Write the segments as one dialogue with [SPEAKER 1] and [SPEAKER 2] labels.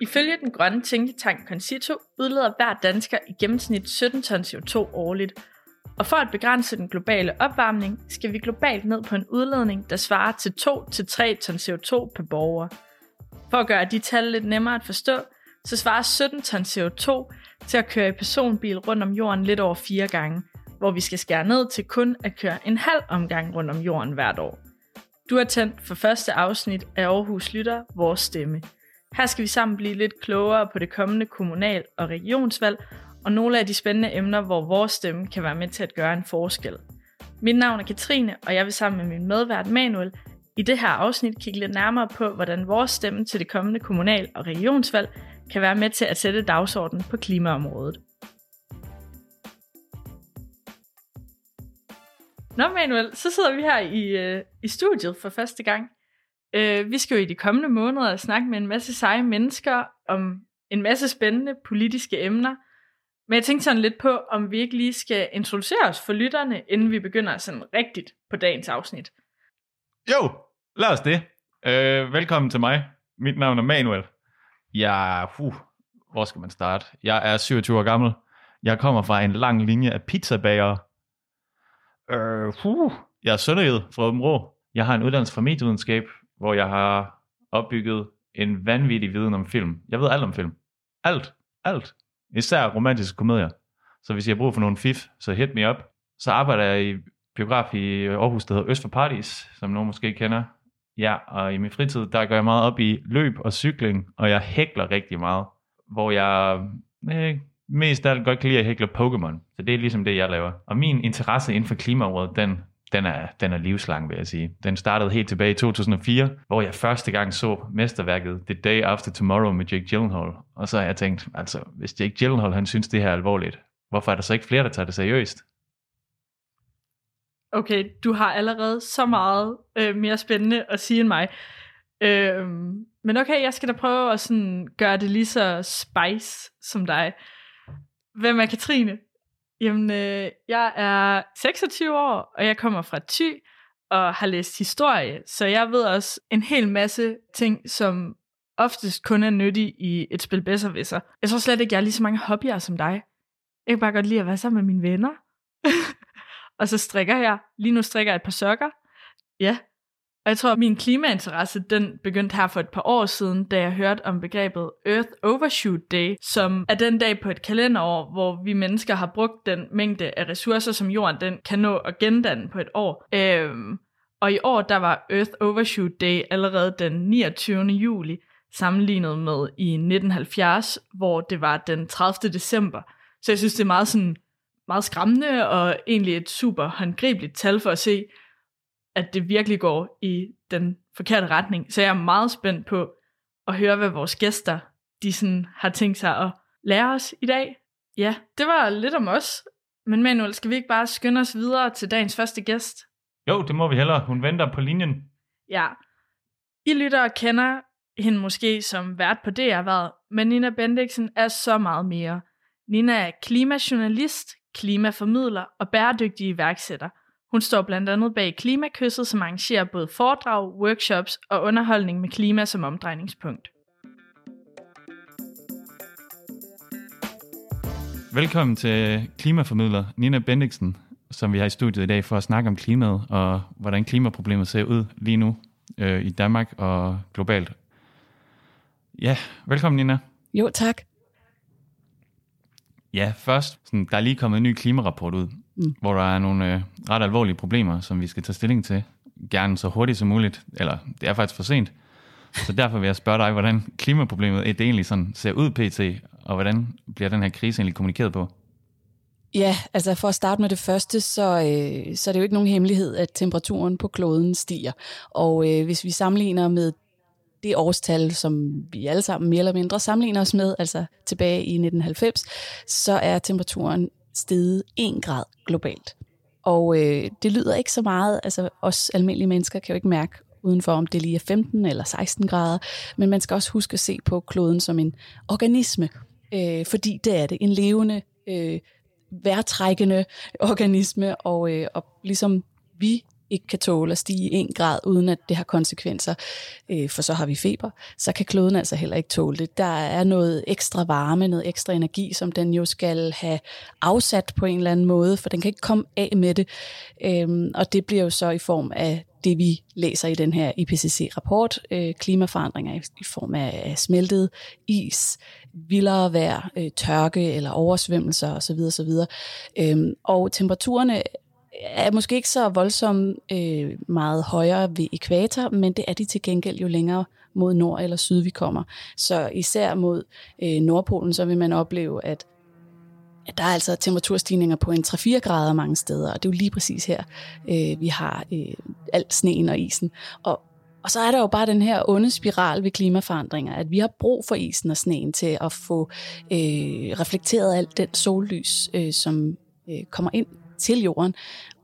[SPEAKER 1] Ifølge den grønne tænketank Concito udleder hver dansker i gennemsnit 17 ton CO2 årligt. Og for at begrænse den globale opvarmning, skal vi globalt ned på en udledning, der svarer til 2-3 ton CO2 per borger. For at gøre de tal lidt nemmere at forstå, så svarer 17 ton CO2 til at køre i personbil rundt om jorden lidt over fire gange, hvor vi skal skære ned til kun at køre en halv omgang rundt om jorden hvert år. Du har tændt for første afsnit af Aarhus Lytter, Vores Stemme. Her skal vi sammen blive lidt klogere på det kommende kommunal- og regionsvalg, og nogle af de spændende emner, hvor vores stemme kan være med til at gøre en forskel. Mit navn er Katrine, og jeg vil sammen med min medvært Manuel i det her afsnit kigge lidt nærmere på, hvordan vores stemme til det kommende kommunal- og regionsvalg kan være med til at sætte dagsordenen på klimaområdet. Nå Manuel, så sidder vi her i, øh, i studiet for første gang. Øh, vi skal jo i de kommende måneder snakke med en masse seje mennesker om en masse spændende politiske emner. Men jeg tænkte sådan lidt på, om vi ikke lige skal introducere os for lytterne, inden vi begynder sådan rigtigt på dagens afsnit.
[SPEAKER 2] Jo, lad os det. Øh, velkommen til mig. Mit navn er Manuel. Jeg, uh, hvor skal man starte? Jeg er 27 år gammel. Jeg kommer fra en lang linje af pizzabagere. Øh, uh, jeg er sønderjyd fra Åben Rå. Jeg har en uddannelse fra medievidenskab, hvor jeg har opbygget en vanvittig viden om film. Jeg ved alt om film. Alt. Alt. Især romantiske komedier. Så hvis jeg har brug for nogle fif, så hit me up. Så arbejder jeg i biograf i Aarhus, der hedder Øst for Paradis, som nogen måske kender. Ja, og i min fritid, der går jeg meget op i løb og cykling, og jeg hækler rigtig meget. Hvor jeg øh, mest af alt godt kan lide at hækle Pokémon. Så det er ligesom det, jeg laver. Og min interesse inden for klimaområdet, den, den er, den er livslang, vil jeg sige. Den startede helt tilbage i 2004, hvor jeg første gang så mesterværket The Day After Tomorrow med Jake Gyllenhaal. Og så har jeg tænkt, altså, hvis Jake Gyllenhaal han synes, det her er alvorligt, hvorfor er der så ikke flere, der tager det seriøst?
[SPEAKER 1] Okay, du har allerede så meget øh, mere spændende at sige end mig. Øh, men okay, jeg skal da prøve at sådan gøre det lige så spice som dig. Hvem er Katrine? Jamen, øh, jeg er 26 år, og jeg kommer fra Thy og har læst historie, så jeg ved også en hel masse ting, som oftest kun er nyttige i et spil Besserwisser. Jeg tror slet ikke, jeg har lige så mange hobbyer som dig. Jeg kan bare godt lide at være sammen med mine venner. og så strikker jeg. Lige nu strikker jeg et par sokker. Ja. Og jeg tror, at min klimainteresse, den begyndte her for et par år siden, da jeg hørte om begrebet Earth Overshoot Day, som er den dag på et kalenderår, hvor vi mennesker har brugt den mængde af ressourcer, som jorden den kan nå at gendanne på et år. Øhm, og i år, der var Earth Overshoot Day allerede den 29. juli, sammenlignet med i 1970, hvor det var den 30. december. Så jeg synes, det er meget sådan meget skræmmende, og egentlig et super håndgribeligt tal for at se, at det virkelig går i den forkerte retning. Så jeg er meget spændt på at høre, hvad vores gæster de sådan har tænkt sig at lære os i dag. Ja, det var lidt om os. Men Manuel, skal vi ikke bare skynde os videre til dagens første gæst?
[SPEAKER 2] Jo, det må vi hellere. Hun venter på linjen.
[SPEAKER 1] Ja. I lyttere kender hende måske som vært på DR-været, men Nina Bendiksen er så meget mere. Nina er klimajournalist, klimaformidler og bæredygtig iværksætter. Hun står blandt andet bag Klimakysset, som arrangerer både foredrag, workshops og underholdning med klima som omdrejningspunkt.
[SPEAKER 2] Velkommen til klimaformidler Nina Bendiksen, som vi har i studiet i dag for at snakke om klimaet og hvordan klimaproblemet ser ud lige nu øh, i Danmark og globalt. Ja, velkommen Nina.
[SPEAKER 3] Jo, tak.
[SPEAKER 2] Ja, først, sådan, der er lige kommet en ny klimarapport ud, mm. hvor der er nogle øh, ret alvorlige problemer, som vi skal tage stilling til. Gerne så hurtigt som muligt, eller det er faktisk for sent. Så derfor vil jeg spørge dig, hvordan klimaproblemet det egentlig sådan ser ud pt, og hvordan bliver den her krise egentlig kommunikeret på?
[SPEAKER 3] Ja, altså for at starte med det første, så, øh, så er det jo ikke nogen hemmelighed, at temperaturen på kloden stiger. Og øh, hvis vi sammenligner med det årstal, som vi alle sammen mere eller mindre sammenligner os med, altså tilbage i 1990, så er temperaturen steget 1 grad globalt. Og øh, det lyder ikke så meget, altså os almindelige mennesker kan jo ikke mærke udenfor, om det lige er 15 eller 16 grader, men man skal også huske at se på kloden som en organisme, øh, fordi det er det, en levende, øh, værtrækkende organisme, og, øh, og ligesom vi ikke kan tåle at stige en grad, uden at det har konsekvenser, øh, for så har vi feber, så kan kloden altså heller ikke tåle det. Der er noget ekstra varme, noget ekstra energi, som den jo skal have afsat på en eller anden måde, for den kan ikke komme af med det. Øhm, og det bliver jo så i form af det, vi læser i den her IPCC-rapport, øh, klimaforandringer i, i form af smeltet is, vildere vejr, øh, tørke eller oversvømmelser osv. osv. Øhm, og temperaturerne er måske ikke så voldsomt øh, meget højere ved ekvator, men det er de til gengæld jo længere mod nord eller syd vi kommer. Så især mod øh, Nordpolen, så vil man opleve, at at der er altså temperaturstigninger på en 3-4 grader mange steder, og det er jo lige præcis her, øh, vi har øh, alt sneen og isen. Og, og så er der jo bare den her onde spiral ved klimaforandringer, at vi har brug for isen og sneen til at få øh, reflekteret alt den sollys, øh, som øh, kommer ind til jorden.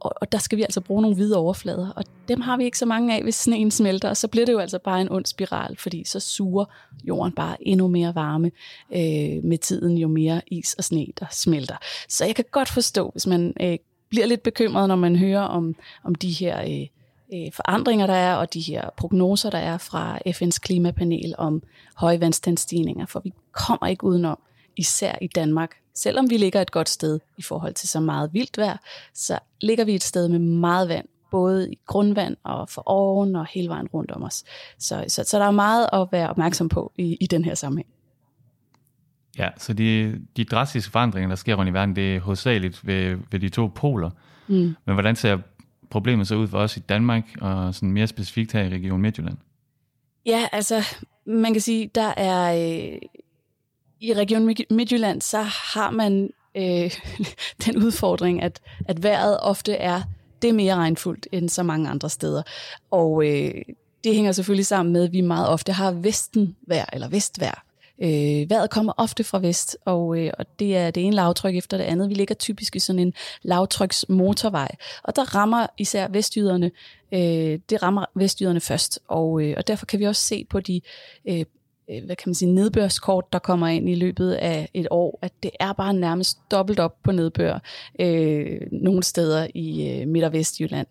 [SPEAKER 3] Og, og der skal vi altså bruge nogle hvide overflader, og dem har vi ikke så mange af, hvis sneen smelter, og så bliver det jo altså bare en ond spiral, fordi så suger jorden bare endnu mere varme øh, med tiden, jo mere is og sne, der smelter. Så jeg kan godt forstå, hvis man øh, bliver lidt bekymret, når man hører om, om de her øh, øh forandringer, der er, og de her prognoser, der er fra FN's klimapanel om højvandstandsstigninger, for vi kommer ikke udenom, især i Danmark, selvom vi ligger et godt sted i forhold til så meget vildt vejr, så ligger vi et sted med meget vand, både i grundvand og for oven og hele vejen rundt om os. Så, så, så der er meget at være opmærksom på i, i den her sammenhæng.
[SPEAKER 2] Ja, så de, de drastiske forandringer, der sker rundt i verden, det er hovedsageligt ved, ved de to poler. Mm. Men hvordan ser problemet så ud for os i Danmark, og sådan mere specifikt her i Region Midtjylland?
[SPEAKER 3] Ja, altså, man kan sige, der er øh, i Region Midtjylland, så har man øh, den udfordring, at, at vejret ofte er det mere regnfuldt end så mange andre steder. Og øh, det hænger selvfølgelig sammen med, at vi meget ofte har vesten vejr eller vestvejr. Øh, vejret kommer ofte fra vest, og, øh, og det er det ene lavtryk efter det andet. Vi ligger typisk i sådan en lavtryksmotorvej, og der rammer især vestjyderne, øh, det rammer vestjyderne først, og, øh, og derfor kan vi også se på de Øh, Øh, hvad kan man sige, nedbørskort, der kommer ind i løbet af et år, at det er bare nærmest dobbelt op på nedbør øh, nogle steder i øh, Midt- og Vestjylland.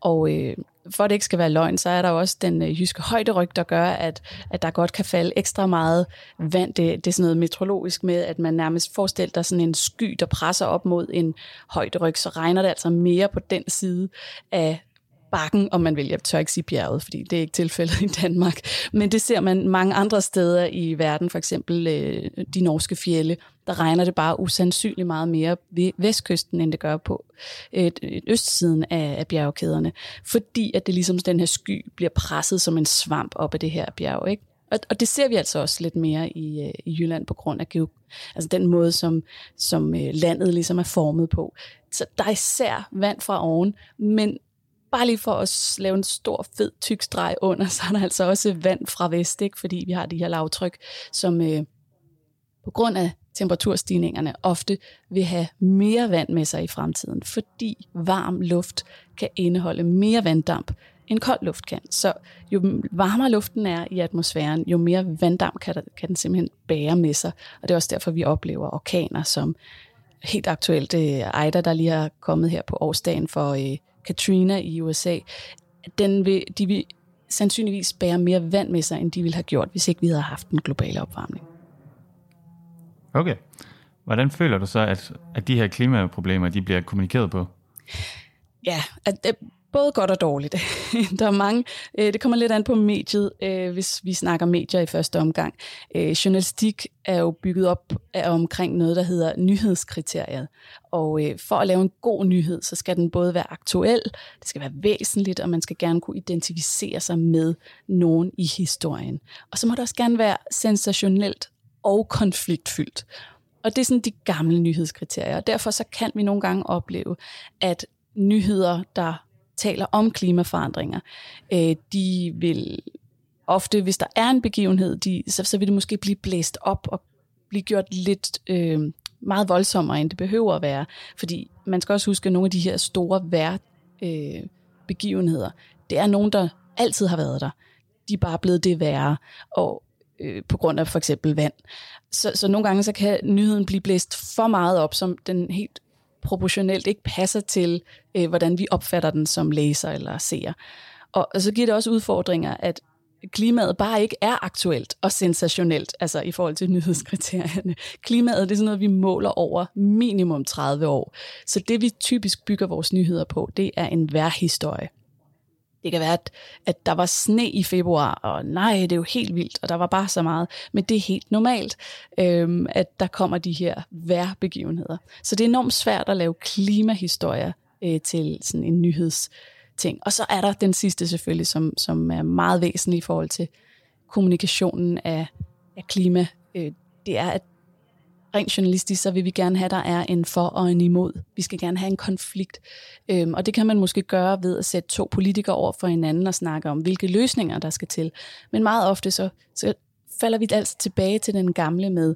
[SPEAKER 3] Og øh, for at det ikke skal være løgn, så er der også den øh, jyske højderyg, der gør, at, at der godt kan falde ekstra meget vand. Det, det er sådan noget metrologisk med, at man nærmest forestiller sig sådan en sky, der presser op mod en højderyg, så regner det altså mere på den side af bakken, om man vil. Jeg tør ikke sige bjerget, fordi det er ikke tilfældet i Danmark. Men det ser man mange andre steder i verden, for eksempel øh, de norske fjelle. Der regner det bare usandsynligt meget mere ved vestkysten, end det gør på øh, øh, østsiden af, af bjergkæderne. Fordi at det ligesom den her sky bliver presset som en svamp op af det her bjerg. Ikke? Og, og det ser vi altså også lidt mere i, øh, i Jylland på grund af altså den måde, som, som øh, landet ligesom er formet på. Så der er især vand fra oven, men bare lige for at lave en stor, fed, tyk streg under, så er der altså også vand fra vest, ikke? fordi vi har de her lavtryk, som øh, på grund af temperaturstigningerne ofte vil have mere vand med sig i fremtiden, fordi varm luft kan indeholde mere vanddamp, end kold luft kan. Så jo varmere luften er i atmosfæren, jo mere vanddamp kan, der, kan den simpelthen bære med sig. Og det er også derfor, vi oplever orkaner som helt aktuelt øh, Ida, der lige har kommet her på årsdagen for øh, Katrina i USA, den vil, de vil sandsynligvis bære mere vand med sig, end de ville have gjort, hvis ikke vi havde haft en global opvarmning.
[SPEAKER 2] Okay. Hvordan føler du så, at, at de her klimaproblemer, de bliver kommunikeret på?
[SPEAKER 3] Ja, at, både godt og dårligt. der er mange, øh, det kommer lidt an på mediet, øh, hvis vi snakker medier i første omgang. Øh, journalistik er jo bygget op af omkring noget, der hedder nyhedskriteriet. Og øh, for at lave en god nyhed, så skal den både være aktuel, det skal være væsentligt, og man skal gerne kunne identificere sig med nogen i historien. Og så må det også gerne være sensationelt og konfliktfyldt. Og det er sådan de gamle nyhedskriterier. Derfor så kan vi nogle gange opleve, at nyheder, der taler om klimaforandringer, øh, de vil ofte, hvis der er en begivenhed, de, så, så vil det måske blive blæst op og blive gjort lidt øh, meget voldsommere, end det behøver at være. Fordi man skal også huske, at nogle af de her store vær, øh, begivenheder, det er nogen, der altid har været der. De er bare blevet det værre, og øh, på grund af for eksempel vand. Så, så nogle gange så kan nyheden blive blæst for meget op, som den helt proportionelt ikke passer til, øh, hvordan vi opfatter den som læser eller seer. Og, og så giver det også udfordringer, at klimaet bare ikke er aktuelt og sensationelt, altså i forhold til nyhedskriterierne. Klimaet det er sådan noget, vi måler over minimum 30 år. Så det vi typisk bygger vores nyheder på, det er en værhistorie. Det kan være, at, at der var sne i februar, og nej, det er jo helt vildt, og der var bare så meget. Men det er helt normalt, øhm, at der kommer de her værbegivenheder. Så det er enormt svært at lave klimahistorier øh, til sådan en nyhedsting. Og så er der den sidste selvfølgelig, som, som er meget væsentlig i forhold til kommunikationen af, af klima. Øh, det er, at rent journalistisk, så vil vi gerne have, at der er en for og en imod. Vi skal gerne have en konflikt. Øhm, og det kan man måske gøre ved at sætte to politikere over for hinanden og snakke om, hvilke løsninger der skal til. Men meget ofte så, så falder vi altså tilbage til den gamle med,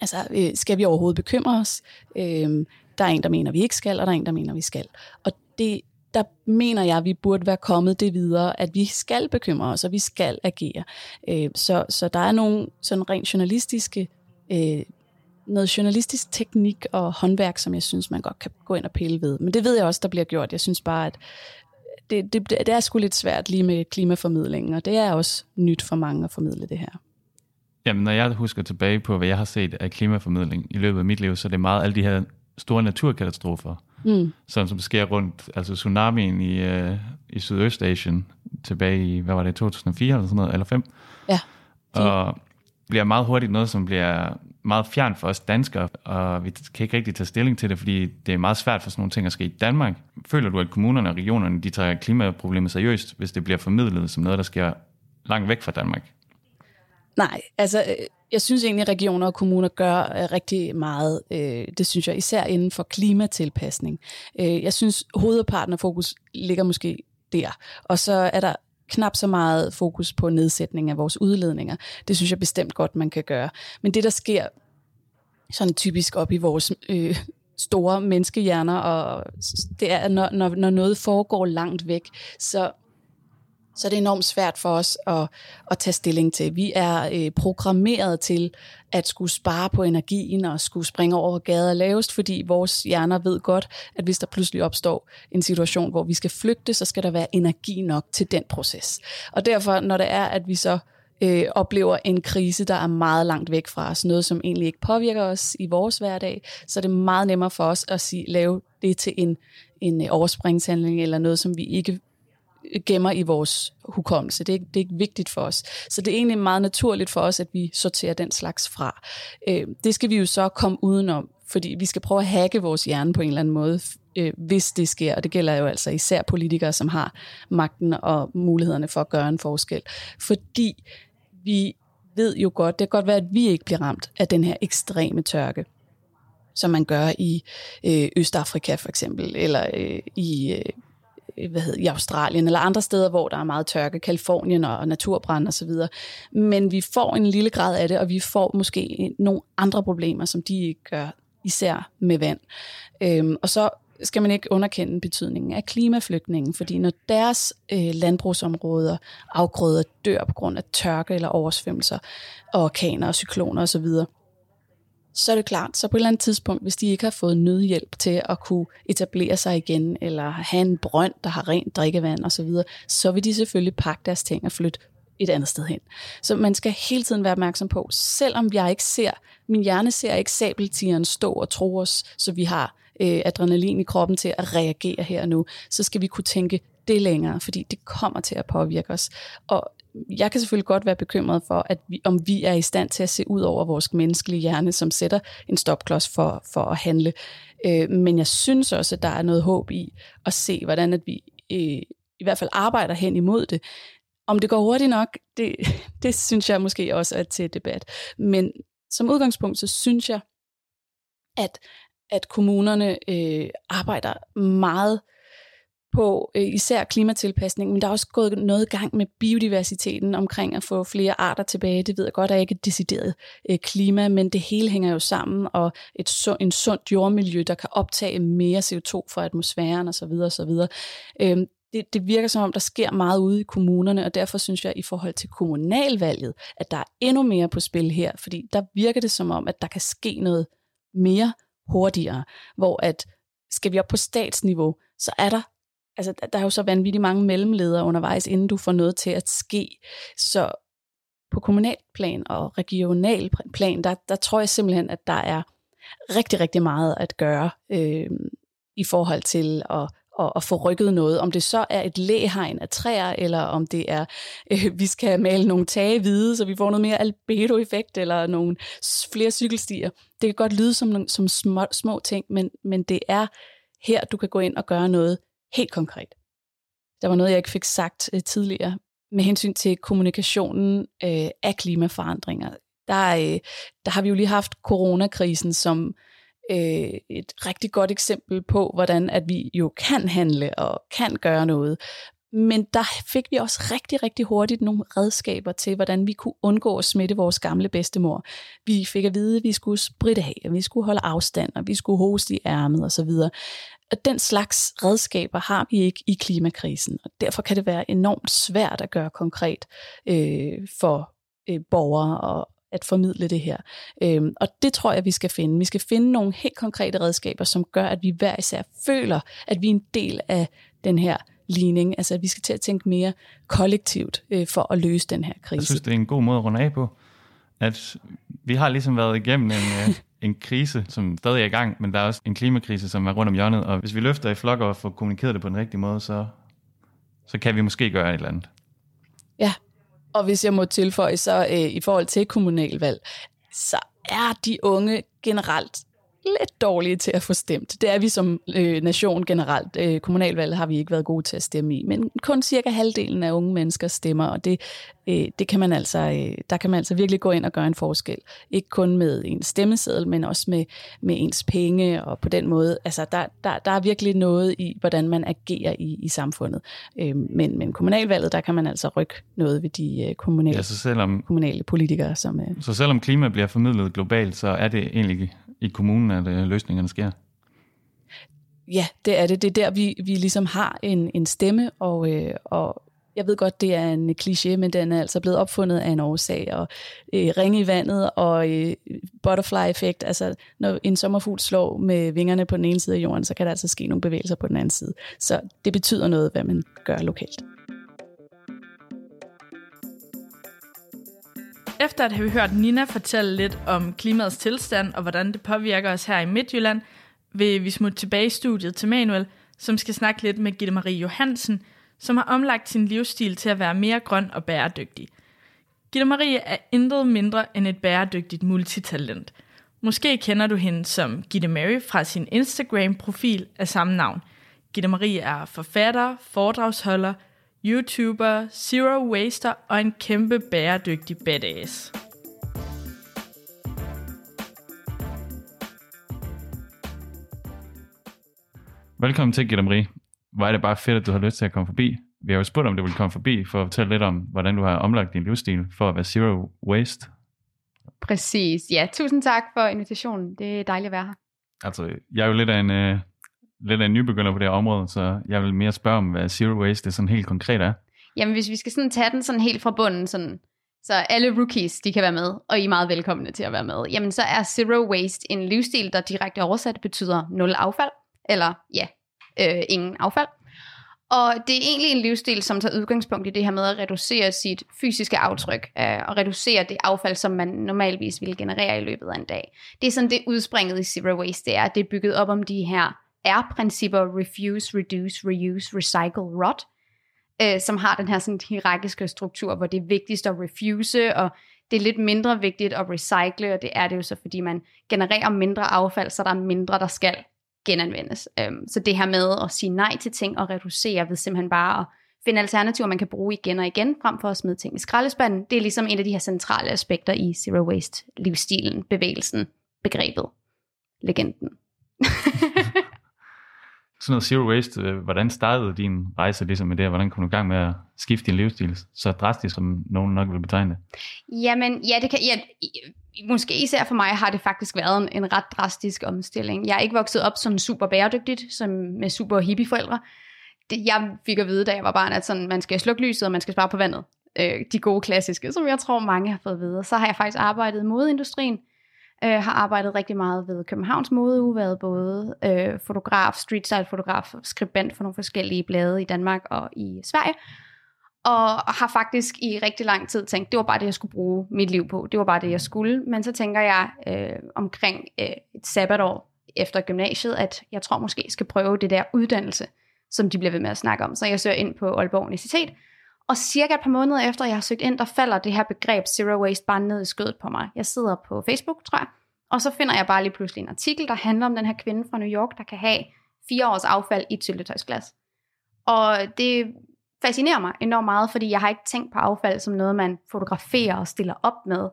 [SPEAKER 3] altså øh, skal vi overhovedet bekymre os? Øhm, der er en, der mener, vi ikke skal, og der er en, der mener, vi skal. Og det, der mener jeg, at vi burde være kommet det videre, at vi skal bekymre os, og vi skal agere. Øh, så, så der er nogle sådan rent journalistiske øh, noget journalistisk teknik og håndværk, som jeg synes, man godt kan gå ind og pille ved. Men det ved jeg også, der bliver gjort. Jeg synes bare, at det, det, det er sgu lidt svært lige med klimaformidlingen, og det er også nyt for mange at formidle det her.
[SPEAKER 2] Jamen, når jeg husker tilbage på, hvad jeg har set af klimaformidling i løbet af mit liv, så er det meget alle de her store naturkatastrofer, mm. sådan som sker rundt, altså tsunamien i, øh, i Sydøstasien tilbage i, hvad var det, 2004 eller sådan noget, eller 5?
[SPEAKER 3] Ja.
[SPEAKER 2] Og bliver meget hurtigt noget, som bliver meget fjern for os danskere, og vi kan ikke rigtig tage stilling til det, fordi det er meget svært for sådan nogle ting at ske i Danmark. Føler du, at kommunerne og regionerne de tager klimaproblemet seriøst, hvis det bliver formidlet som noget, der sker langt væk fra Danmark?
[SPEAKER 3] Nej, altså øh, jeg synes egentlig, at regioner og kommuner gør øh, rigtig meget. Øh, det synes jeg især inden for klimatilpasning. Jeg synes, hovedparten af fokus ligger måske der. Og så er der knap så meget fokus på nedsætning af vores udledninger. Det synes jeg bestemt godt, man kan gøre. Men det, der sker sådan typisk op i vores øh, store menneskehjerner, og det er, når, når, når noget foregår langt væk, så så er det enormt svært for os at, at tage stilling til. Vi er øh, programmeret til at skulle spare på energien og skulle springe over gader lavest, fordi vores hjerner ved godt, at hvis der pludselig opstår en situation, hvor vi skal flygte, så skal der være energi nok til den proces. Og derfor, når det er, at vi så øh, oplever en krise, der er meget langt væk fra os, noget som egentlig ikke påvirker os i vores hverdag, så er det meget nemmere for os at sige, lave det til en, en øh, overspringshandling eller noget, som vi ikke gemmer i vores hukommelse. Det er, det er ikke vigtigt for os. Så det er egentlig meget naturligt for os, at vi sorterer den slags fra. Øh, det skal vi jo så komme udenom, fordi vi skal prøve at hacke vores hjerne på en eller anden måde, øh, hvis det sker. Og det gælder jo altså især politikere, som har magten og mulighederne for at gøre en forskel. Fordi vi ved jo godt, det kan godt være, at vi ikke bliver ramt af den her ekstreme tørke som man gør i øh, Østafrika for eksempel, eller øh, i øh, Øh, Øh, hvad hedder, i Australien eller andre steder, hvor der er meget tørke, Kalifornien og naturbrand og så videre. Men vi får en lille grad af det, og vi får måske nogle andre problemer, som de ikke gør, især med vand. Øhm, og så skal man ikke underkende betydningen af klimaflygtningen, fordi når deres øh, landbrugsområder, afgrøder dør på grund af tørke eller oversvømmelser, og orkaner og cykloner osv., så er det klart, så på et eller andet tidspunkt, hvis de ikke har fået nødhjælp til at kunne etablere sig igen, eller have en brønd, der har rent drikkevand osv., så, videre, så vil de selvfølgelig pakke deres ting og flytte et andet sted hen. Så man skal hele tiden være opmærksom på, selvom jeg ikke ser, min hjerne ser ikke sabeltigeren stå og tro os, så vi har øh, adrenalin i kroppen til at reagere her og nu, så skal vi kunne tænke det længere, fordi det kommer til at påvirke os. Og jeg kan selvfølgelig godt være bekymret for, at vi, om vi er i stand til at se ud over vores menneskelige hjerne, som sætter en stopklods for, for at handle. Øh, men jeg synes også, at der er noget håb i at se, hvordan at vi øh, i hvert fald arbejder hen imod det. Om det går hurtigt nok, det, det synes jeg måske også er til debat. Men som udgangspunkt, så synes jeg, at, at kommunerne øh, arbejder meget på øh, især klimatilpasning, men der er også gået noget gang med biodiversiteten omkring at få flere arter tilbage. Det ved jeg godt er ikke et decideret øh, klima, men det hele hænger jo sammen, og et en sundt jordmiljø, der kan optage mere CO2 fra atmosfæren osv. osv. Øh, det, det virker som om, der sker meget ude i kommunerne, og derfor synes jeg i forhold til kommunalvalget, at der er endnu mere på spil her, fordi der virker det som om, at der kan ske noget mere hurtigere. Hvor at skal vi op på statsniveau, så er der altså, der er jo så vanvittigt mange mellemledere undervejs, inden du får noget til at ske. Så på kommunalplan og regional plan, der, der tror jeg simpelthen, at der er rigtig, rigtig meget at gøre øh, i forhold til at, at, at få rykket noget. Om det så er et læhegn af træer, eller om det er, øh, vi skal male nogle tage hvide, så vi får noget mere albedo-effekt, eller nogle flere cykelstier. Det kan godt lyde som, som små, små ting, men, men det er her, du kan gå ind og gøre noget helt konkret. Der var noget, jeg ikke fik sagt øh, tidligere, med hensyn til kommunikationen øh, af klimaforandringer. Der, øh, der har vi jo lige haft coronakrisen som øh, et rigtig godt eksempel på, hvordan at vi jo kan handle og kan gøre noget. Men der fik vi også rigtig, rigtig hurtigt nogle redskaber til, hvordan vi kunne undgå at smitte vores gamle bedstemor. Vi fik at vide, at vi skulle spritte af, at vi skulle holde afstand, og vi skulle hoste i ærmet osv. Og den slags redskaber har vi ikke i klimakrisen, og derfor kan det være enormt svært at gøre konkret øh, for øh, borgere og at formidle det her. Øhm, og det tror jeg, vi skal finde. Vi skal finde nogle helt konkrete redskaber, som gør, at vi hver især føler, at vi er en del af den her ligning. Altså, at vi skal til at tænke mere kollektivt øh, for at løse den her krise.
[SPEAKER 2] Jeg synes, det er en god måde at runde af på. At vi har ligesom været igennem en, øh, en krise, som stadig er i gang, men der er også en klimakrise, som er rundt om hjørnet. Og hvis vi løfter i flok og får kommunikeret det på den rigtige måde, så, så kan vi måske gøre et eller andet.
[SPEAKER 3] Ja, og hvis jeg må tilføje, så øh, i forhold til kommunalvalg, så er de unge generelt lidt dårlige til at få stemt. Det er vi som øh, nation generelt. Øh, kommunalvalget har vi ikke været gode til at stemme i, men kun cirka halvdelen af unge mennesker stemmer, og det, øh, det kan man altså, øh, der kan man altså virkelig gå ind og gøre en forskel. Ikke kun med en stemmeseddel, men også med, med ens penge, og på den måde, altså der, der, der er virkelig noget i, hvordan man agerer i, i samfundet. Øh, men, men kommunalvalget, der kan man altså rykke noget ved de øh, kommunale, ja, så selvom, kommunale politikere. Som, øh,
[SPEAKER 2] så selvom klima bliver formidlet globalt, så er det egentlig i kommunen, at øh, løsningerne sker?
[SPEAKER 3] Ja, det er det. Det er der, vi, vi ligesom har en, en stemme, og, øh, og jeg ved godt, det er en kliché, men den er altså blevet opfundet af en årsag, og øh, ring i vandet og øh, butterfly-effekt, altså når en sommerfugl slår med vingerne på den ene side af jorden, så kan der altså ske nogle bevægelser på den anden side. Så det betyder noget, hvad man gør lokalt.
[SPEAKER 1] Efter at have hørt Nina fortælle lidt om klimaets tilstand og hvordan det påvirker os her i Midtjylland, vil vi smutte tilbage i studiet til Manuel, som skal snakke lidt med Gitte Marie Johansen, som har omlagt sin livsstil til at være mere grøn og bæredygtig. Gitte Marie er intet mindre end et bæredygtigt multitalent. Måske kender du hende som Gitte Mary fra sin Instagram-profil af samme navn. Gitte Marie er forfatter, foredragsholder, YouTuber, zero waster og en kæmpe bæredygtig badass.
[SPEAKER 2] Velkommen til, Gitte Marie. Hvor er det bare fedt, at du har lyst til at komme forbi. Vi har jo spurgt, om du vil komme forbi for at fortælle lidt om, hvordan du har omlagt din livsstil for at være zero waste.
[SPEAKER 4] Præcis. Ja, tusind tak for invitationen. Det er dejligt at være her.
[SPEAKER 2] Altså, jeg er jo lidt af en, uh, lidt af en nybegynder på det her område, så jeg vil mere spørge om, hvad zero waste det sådan helt konkret er.
[SPEAKER 4] Jamen, hvis vi skal sådan tage den sådan helt fra bunden, sådan, så alle rookies, de kan være med, og I er meget velkomne til at være med. Jamen, så er zero waste en livsstil, der direkte oversat betyder nul affald, eller ja, øh, ingen affald. Og det er egentlig en livsstil, som tager udgangspunkt i det her med at reducere sit fysiske aftryk, øh, og reducere det affald, som man normalvis ville generere i løbet af en dag. Det er sådan det udspringet i Zero Waste, det er, det er bygget op om de her R-principper, refuse, reduce, reuse, recycle, rot, øh, som har den her sådan hierarkiske struktur, hvor det er vigtigst at refuse, og det er lidt mindre vigtigt at recycle, og det er det jo så, fordi man genererer mindre affald, så der er mindre, der skal genanvendes. Um, så det her med at sige nej til ting og reducere ved simpelthen bare at finde alternativer, man kan bruge igen og igen, frem for at smide ting i skraldespanden, det er ligesom en af de her centrale aspekter i Zero Waste livsstilen, bevægelsen, begrebet, legenden.
[SPEAKER 2] sådan noget zero waste, øh, hvordan startede din rejse ligesom med det, hvordan kom du i gang med at skifte din livsstil så drastisk, som nogen nok vil betegne det?
[SPEAKER 4] Jamen, ja, det kan, ja, måske især for mig har det faktisk været en, en ret drastisk omstilling. Jeg er ikke vokset op sådan super bæredygtigt, som med super hippie forældre. Det, jeg fik at vide, da jeg var barn, at sådan, man skal slukke lyset, og man skal spare på vandet. Øh, de gode klassiske, som jeg tror mange har fået videre. Så har jeg faktisk arbejdet i modeindustrien, Øh, har arbejdet rigtig meget ved Københavns Modeuge, været både øh, fotograf, street style fotograf, skribent for nogle forskellige blade i Danmark og i Sverige. Og har faktisk i rigtig lang tid tænkt, det var bare det, jeg skulle bruge mit liv på. Det var bare det, jeg skulle. Men så tænker jeg øh, omkring øh, et sabbatår efter gymnasiet, at jeg tror måske skal prøve det der uddannelse, som de bliver ved med at snakke om. Så jeg søger ind på Aalborg Universitet, og cirka et par måneder efter, jeg har søgt ind, der falder det her begreb Zero Waste bare ned i skødet på mig. Jeg sidder på Facebook, tror jeg, og så finder jeg bare lige pludselig en artikel, der handler om den her kvinde fra New York, der kan have fire års affald i et syltetøjsglas. Og det fascinerer mig enormt meget, fordi jeg har ikke tænkt på affald som noget, man fotograferer og stiller op med.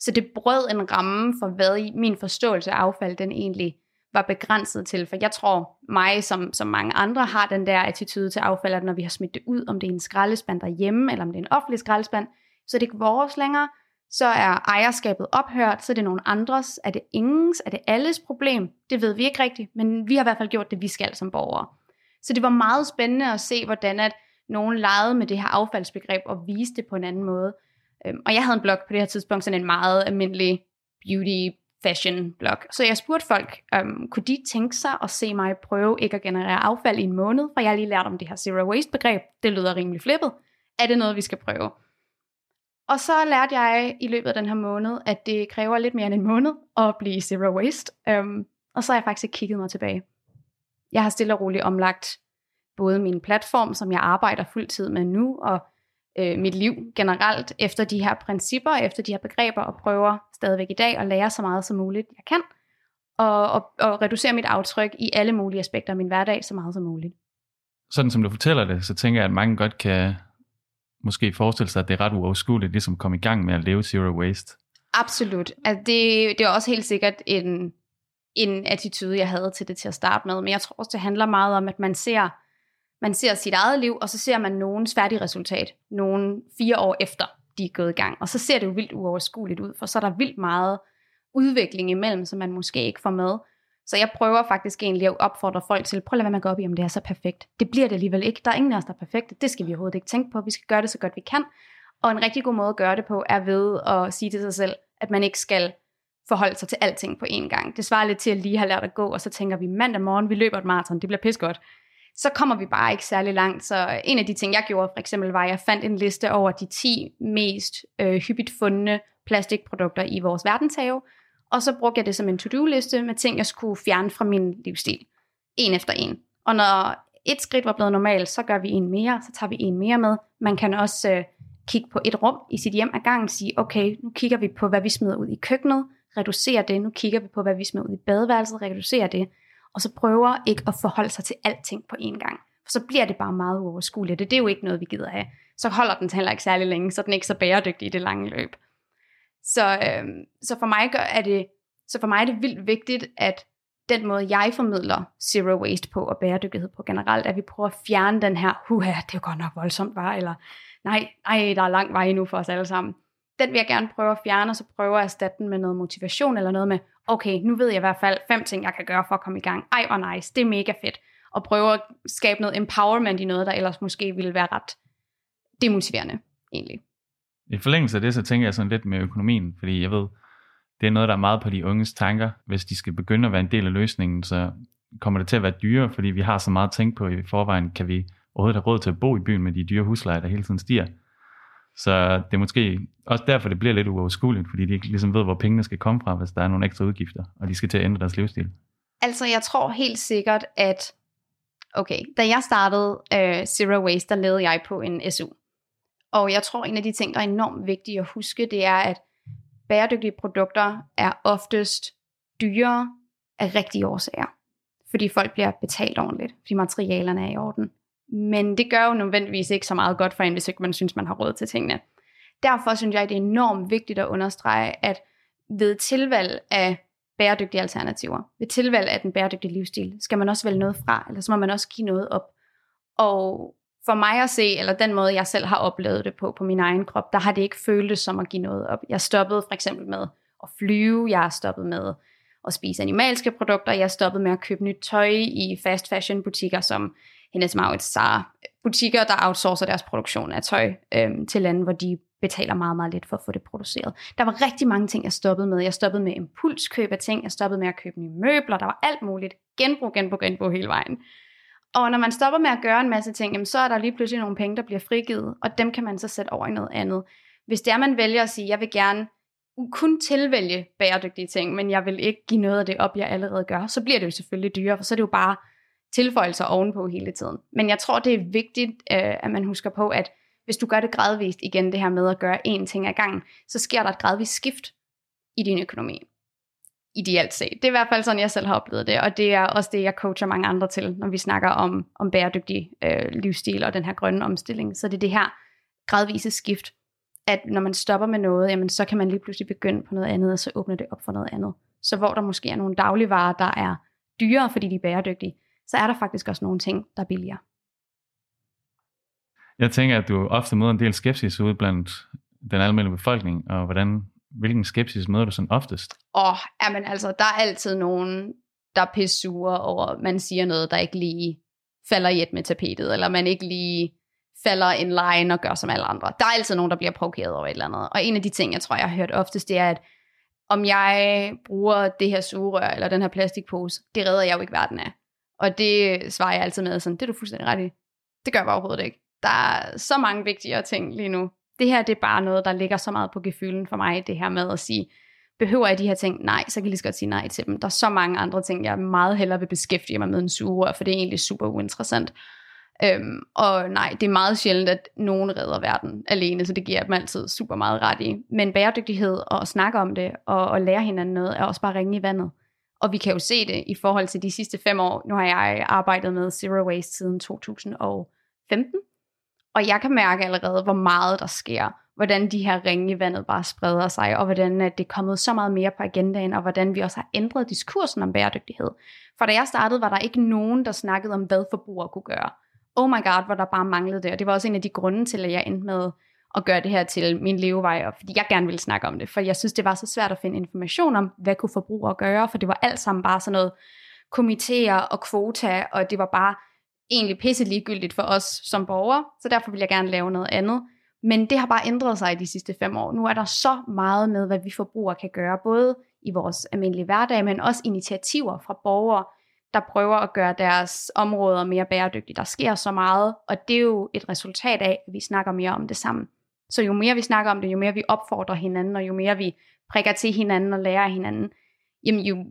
[SPEAKER 4] Så det brød en ramme for, hvad min forståelse af affald den egentlig var begrænset til. For jeg tror, mig som, som mange andre har den der attitude til affald, at når vi har smidt det ud, om det er en skraldespand derhjemme, eller om det er en offentlig skraldespand, så er det ikke vores længere. Så er ejerskabet ophørt, så er det nogen andres. Er det ingens? Er det alles problem? Det ved vi ikke rigtigt, men vi har i hvert fald gjort det, vi skal som borgere. Så det var meget spændende at se, hvordan at nogen legede med det her affaldsbegreb og viste det på en anden måde. Øhm, og jeg havde en blog på det her tidspunkt, sådan en meget almindelig beauty fashion blog. Så jeg spurgte folk, um, kunne de tænke sig at se mig prøve ikke at generere affald i en måned, for jeg har lige lært om det her zero waste begreb. Det lyder rimelig flippet. Er det noget, vi skal prøve? Og så lærte jeg i løbet af den her måned, at det kræver lidt mere end en måned at blive zero waste. Um, og så har jeg faktisk ikke kigget mig tilbage. Jeg har stille og roligt omlagt både min platform, som jeg arbejder fuldtid med nu, og øh, mit liv generelt efter de her principper, efter de her begreber, og prøver stadigvæk i dag at lære så meget som muligt, jeg kan, og, og, og reducere mit aftryk i alle mulige aspekter af min hverdag så meget som muligt.
[SPEAKER 2] Sådan som du fortæller det, så tænker jeg, at mange godt kan måske forestille sig, at det er ret uoverskueligt, ligesom at komme i gang med at leve zero waste.
[SPEAKER 4] Absolut. Altså det, det er også helt sikkert en, en attitude, jeg havde til det til at starte med, men jeg tror også, det handler meget om, at man ser man ser sit eget liv, og så ser man nogens færdige resultat, nogen fire år efter, de er gået i gang. Og så ser det jo vildt uoverskueligt ud, for så er der vildt meget udvikling imellem, som man måske ikke får med. Så jeg prøver faktisk egentlig at opfordre folk til, prøv at lade være med at gå op i, om det er så perfekt. Det bliver det alligevel ikke. Der er ingen af os, der er perfekte. Det skal vi overhovedet ikke tænke på. Vi skal gøre det så godt vi kan. Og en rigtig god måde at gøre det på, er ved at sige til sig selv, at man ikke skal forholde sig til alting på én gang. Det svarer lidt til at lige have lært at gå, og så tænker vi, mandag morgen, vi løber et maraton, det bliver pis godt så kommer vi bare ikke særlig langt. Så en af de ting, jeg gjorde for eksempel, var, at jeg fandt en liste over de 10 mest øh, hyppigt fundne plastikprodukter i vores verdenshave, og så brugte jeg det som en to-do-liste med ting, jeg skulle fjerne fra min livsstil. En efter en. Og når et skridt var blevet normalt, så gør vi en mere, så tager vi en mere med. Man kan også øh, kigge på et rum i sit hjem ad gangen og sige, okay, nu kigger vi på, hvad vi smider ud i køkkenet, reducerer det, nu kigger vi på, hvad vi smider ud i badeværelset, reducerer det og så prøver ikke at forholde sig til alting på én gang. For så bliver det bare meget uoverskueligt. Det, det er jo ikke noget, vi gider have. Så holder den heller ikke særlig længe, så den er ikke så bæredygtig i det lange løb. Så, øh, så, for mig gør, er det, så for mig er det vildt vigtigt, at den måde, jeg formidler zero waste på og bæredygtighed på generelt, at vi prøver at fjerne den her, huha, det er jo godt nok voldsomt, var, eller nej, nej, der er lang vej endnu for os alle sammen. Den vil jeg gerne prøve at fjerne, og så prøve at erstatte den med noget motivation eller noget med, okay, nu ved jeg i hvert fald fem ting, jeg kan gøre for at komme i gang. Ej, hvor nice, det er mega fedt. Og prøve at skabe noget empowerment i noget, der ellers måske ville være ret demotiverende, egentlig.
[SPEAKER 2] I forlængelse af det, så tænker jeg sådan lidt med økonomien, fordi jeg ved, det er noget, der er meget på de unges tanker. Hvis de skal begynde at være en del af løsningen, så kommer det til at være dyrere, fordi vi har så meget at tænke på i forvejen. Kan vi overhovedet have råd til at bo i byen med de dyre huslejer, der hele tiden stiger? Så det er måske også derfor, det bliver lidt uoverskueligt, fordi de ikke ligesom ved, hvor pengene skal komme fra, hvis der er nogle ekstra udgifter, og de skal til at ændre deres livsstil.
[SPEAKER 4] Altså, jeg tror helt sikkert, at okay, da jeg startede uh, Zero Waste, der levede jeg på en SU. Og jeg tror, en af de ting, der er enormt vigtige at huske, det er, at bæredygtige produkter er oftest dyrere af rigtige årsager. Fordi folk bliver betalt ordentligt, fordi materialerne er i orden. Men det gør jo nødvendigvis ikke så meget godt for en, hvis ikke man synes, man har råd til tingene. Derfor synes jeg, det er enormt vigtigt at understrege, at ved tilvalg af bæredygtige alternativer, ved tilvalg af den bæredygtige livsstil, skal man også vælge noget fra, eller så må man også give noget op. Og for mig at se, eller den måde, jeg selv har oplevet det på, på min egen krop, der har det ikke føltes som at give noget op. Jeg stoppede for eksempel med at flyve, jeg har stoppet med at spise animalske produkter, jeg har stoppet med at købe nyt tøj i fast fashion butikker, som Hennes Maurits Zara, butikker, der outsourcer deres produktion af tøj øhm, til lande, hvor de betaler meget, meget lidt for at få det produceret. Der var rigtig mange ting, jeg stoppede med. Jeg stoppede med impulskøb af ting, jeg stoppede med at købe nye møbler, der var alt muligt. Genbrug, genbrug, genbrug hele vejen. Og når man stopper med at gøre en masse ting, jamen, så er der lige pludselig nogle penge, der bliver frigivet, og dem kan man så sætte over i noget andet. Hvis det er, man vælger at sige, jeg vil gerne kun tilvælge bæredygtige ting, men jeg vil ikke give noget af det op, jeg allerede gør, så bliver det jo selvfølgelig dyrere, for så er det jo bare tilføjelser ovenpå hele tiden. Men jeg tror, det er vigtigt, øh, at man husker på, at hvis du gør det gradvist igen, det her med at gøre én ting ad gangen, så sker der et gradvist skift i din økonomi. Ideelt set. Det er i hvert fald sådan, jeg selv har oplevet det, og det er også det, jeg coacher mange andre til, når vi snakker om, om bæredygtig øh, livsstil og den her grønne omstilling. Så det er det her gradvise skift, at når man stopper med noget, jamen, så kan man lige pludselig begynde på noget andet, og så åbner det op for noget andet. Så hvor der måske er nogle dagligvarer, der er dyrere, fordi de er bæredygtige, så er der faktisk også nogle ting, der er billigere.
[SPEAKER 2] Jeg tænker, at du ofte møder en del skepsis ude blandt den almindelige befolkning, og hvordan, hvilken skepsis møder du sådan oftest?
[SPEAKER 4] Åh, oh, jamen altså, der er altid nogen, der er pissure over, at man siger noget, der ikke lige falder i et med tapetet, eller man ikke lige falder en line og gør som alle andre. Der er altid nogen, der bliver provokeret over et eller andet. Og en af de ting, jeg tror, jeg har hørt oftest, det er, at om jeg bruger det her sugerør eller den her plastikpose, det redder jeg jo ikke verden af. Og det svarer jeg altid med sådan, det er du fuldstændig ret i. Det gør jeg overhovedet ikke. Der er så mange vigtigere ting lige nu. Det her, det er bare noget, der ligger så meget på gefylden for mig, det her med at sige, behøver jeg de her ting? Nej, så kan jeg lige så godt sige nej til dem. Der er så mange andre ting, jeg meget hellere vil beskæftige mig med en sugerør, for det er egentlig super uinteressant. Øhm, og nej, det er meget sjældent, at nogen redder verden alene, så det giver dem altid super meget ret i. Men bæredygtighed og at snakke om det og, og lære hinanden noget, er også bare ringe i vandet. Og vi kan jo se det i forhold til de sidste fem år. Nu har jeg arbejdet med Zero Waste siden 2015, og jeg kan mærke allerede, hvor meget der sker. Hvordan de her ringe i vandet bare spreder sig, og hvordan det er kommet så meget mere på agendaen, og hvordan vi også har ændret diskursen om bæredygtighed. For da jeg startede, var der ikke nogen, der snakkede om, hvad forbrugere kunne gøre oh my god, hvor der bare manglede det. Og det var også en af de grunde til, at jeg endte med at gøre det her til min levevej, og fordi jeg gerne ville snakke om det. For jeg synes, det var så svært at finde information om, hvad kunne forbrugere gøre, for det var alt sammen bare sådan noget komiteer og kvota, og det var bare egentlig pisse ligegyldigt for os som borgere, så derfor vil jeg gerne lave noget andet. Men det har bare ændret sig i de sidste fem år. Nu er der så meget med, hvad vi forbrugere kan gøre, både i vores almindelige hverdag, men også initiativer fra borgere, der prøver at gøre deres områder mere bæredygtige. Der sker så meget, og det er jo et resultat af, at vi snakker mere om det sammen. Så jo mere vi snakker om det, jo mere vi opfordrer hinanden, og jo mere vi prikker til hinanden og lærer hinanden, jamen jo,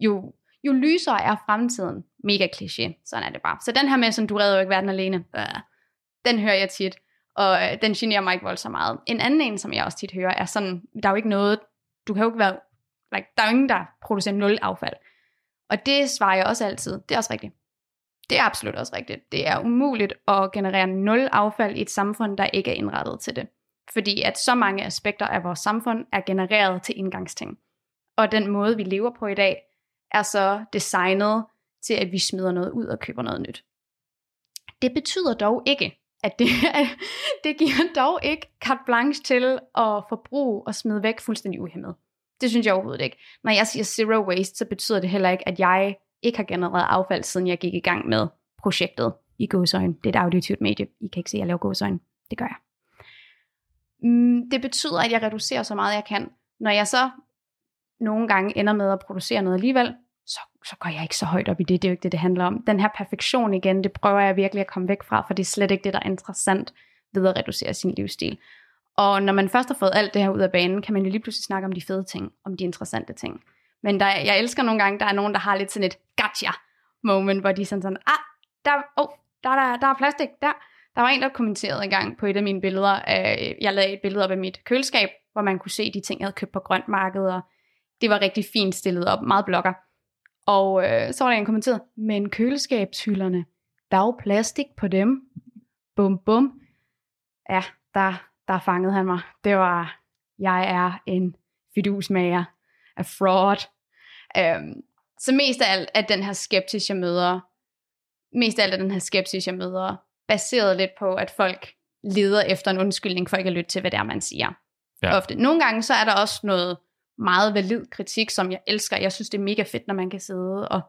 [SPEAKER 4] jo, jo lysere er fremtiden. Mega kliché, sådan er det bare. Så den her med, som du redder jo ikke verden alene, øh, den hører jeg tit, og øh, den generer mig ikke voldsomt meget. En anden en, som jeg også tit hører, er sådan, der er jo ikke noget, du kan jo ikke være, like, der er jo ingen, der producerer nul affald. Og det svarer jeg også altid. Det er også rigtigt. Det er absolut også rigtigt. Det er umuligt at generere nul affald i et samfund, der ikke er indrettet til det. Fordi at så mange aspekter af vores samfund er genereret til indgangsting. Og den måde, vi lever på i dag, er så designet til, at vi smider noget ud og køber noget nyt. Det betyder dog ikke, at det, det giver dog ikke carte blanche til at forbruge og smide væk fuldstændig uhemmet. Det synes jeg overhovedet ikke. Når jeg siger zero waste, så betyder det heller ikke, at jeg ikke har genereret affald, siden jeg gik i gang med projektet i gåsøjne. Det er et auditivt medie. I kan ikke se, at jeg laver gåsøjne. Det gør jeg. Mm, det betyder, at jeg reducerer så meget, jeg kan. Når jeg så nogle gange ender med at producere noget alligevel, så, så går jeg ikke så højt op i det. Det er jo ikke det, det handler om. Den her perfektion igen, det prøver jeg virkelig at komme væk fra, for det er slet ikke det, der er interessant ved at reducere sin livsstil. Og når man først har fået alt det her ud af banen, kan man jo lige pludselig snakke om de fede ting, om de interessante ting. Men der, jeg elsker nogle gange, der er nogen, der har lidt sådan et gotcha moment, hvor de sådan sådan, ah, der, oh, der, der, der er plastik, der. Der var en, der kommenterede en gang på et af mine billeder. Øh, jeg lagde et billede op af mit køleskab, hvor man kunne se de ting, jeg havde købt på grønt marked, og det var rigtig fint stillet op, meget blokker. Og øh, så var der en kommenteret, men køleskabshylderne, der er jo plastik på dem. Bum bum. Ja, der, der fangede han mig. Det var, jeg er en fidusmager af fraud. Øhm, så mest af alt at den her skepsis, jeg møder, mest af alt af den her skepsis, jeg møder, baseret lidt på, at folk leder efter en undskyldning for ikke at lytte til, hvad det er, man siger. Ja. Ofte. Nogle gange så er der også noget meget valid kritik, som jeg elsker. Jeg synes, det er mega fedt, når man kan sidde og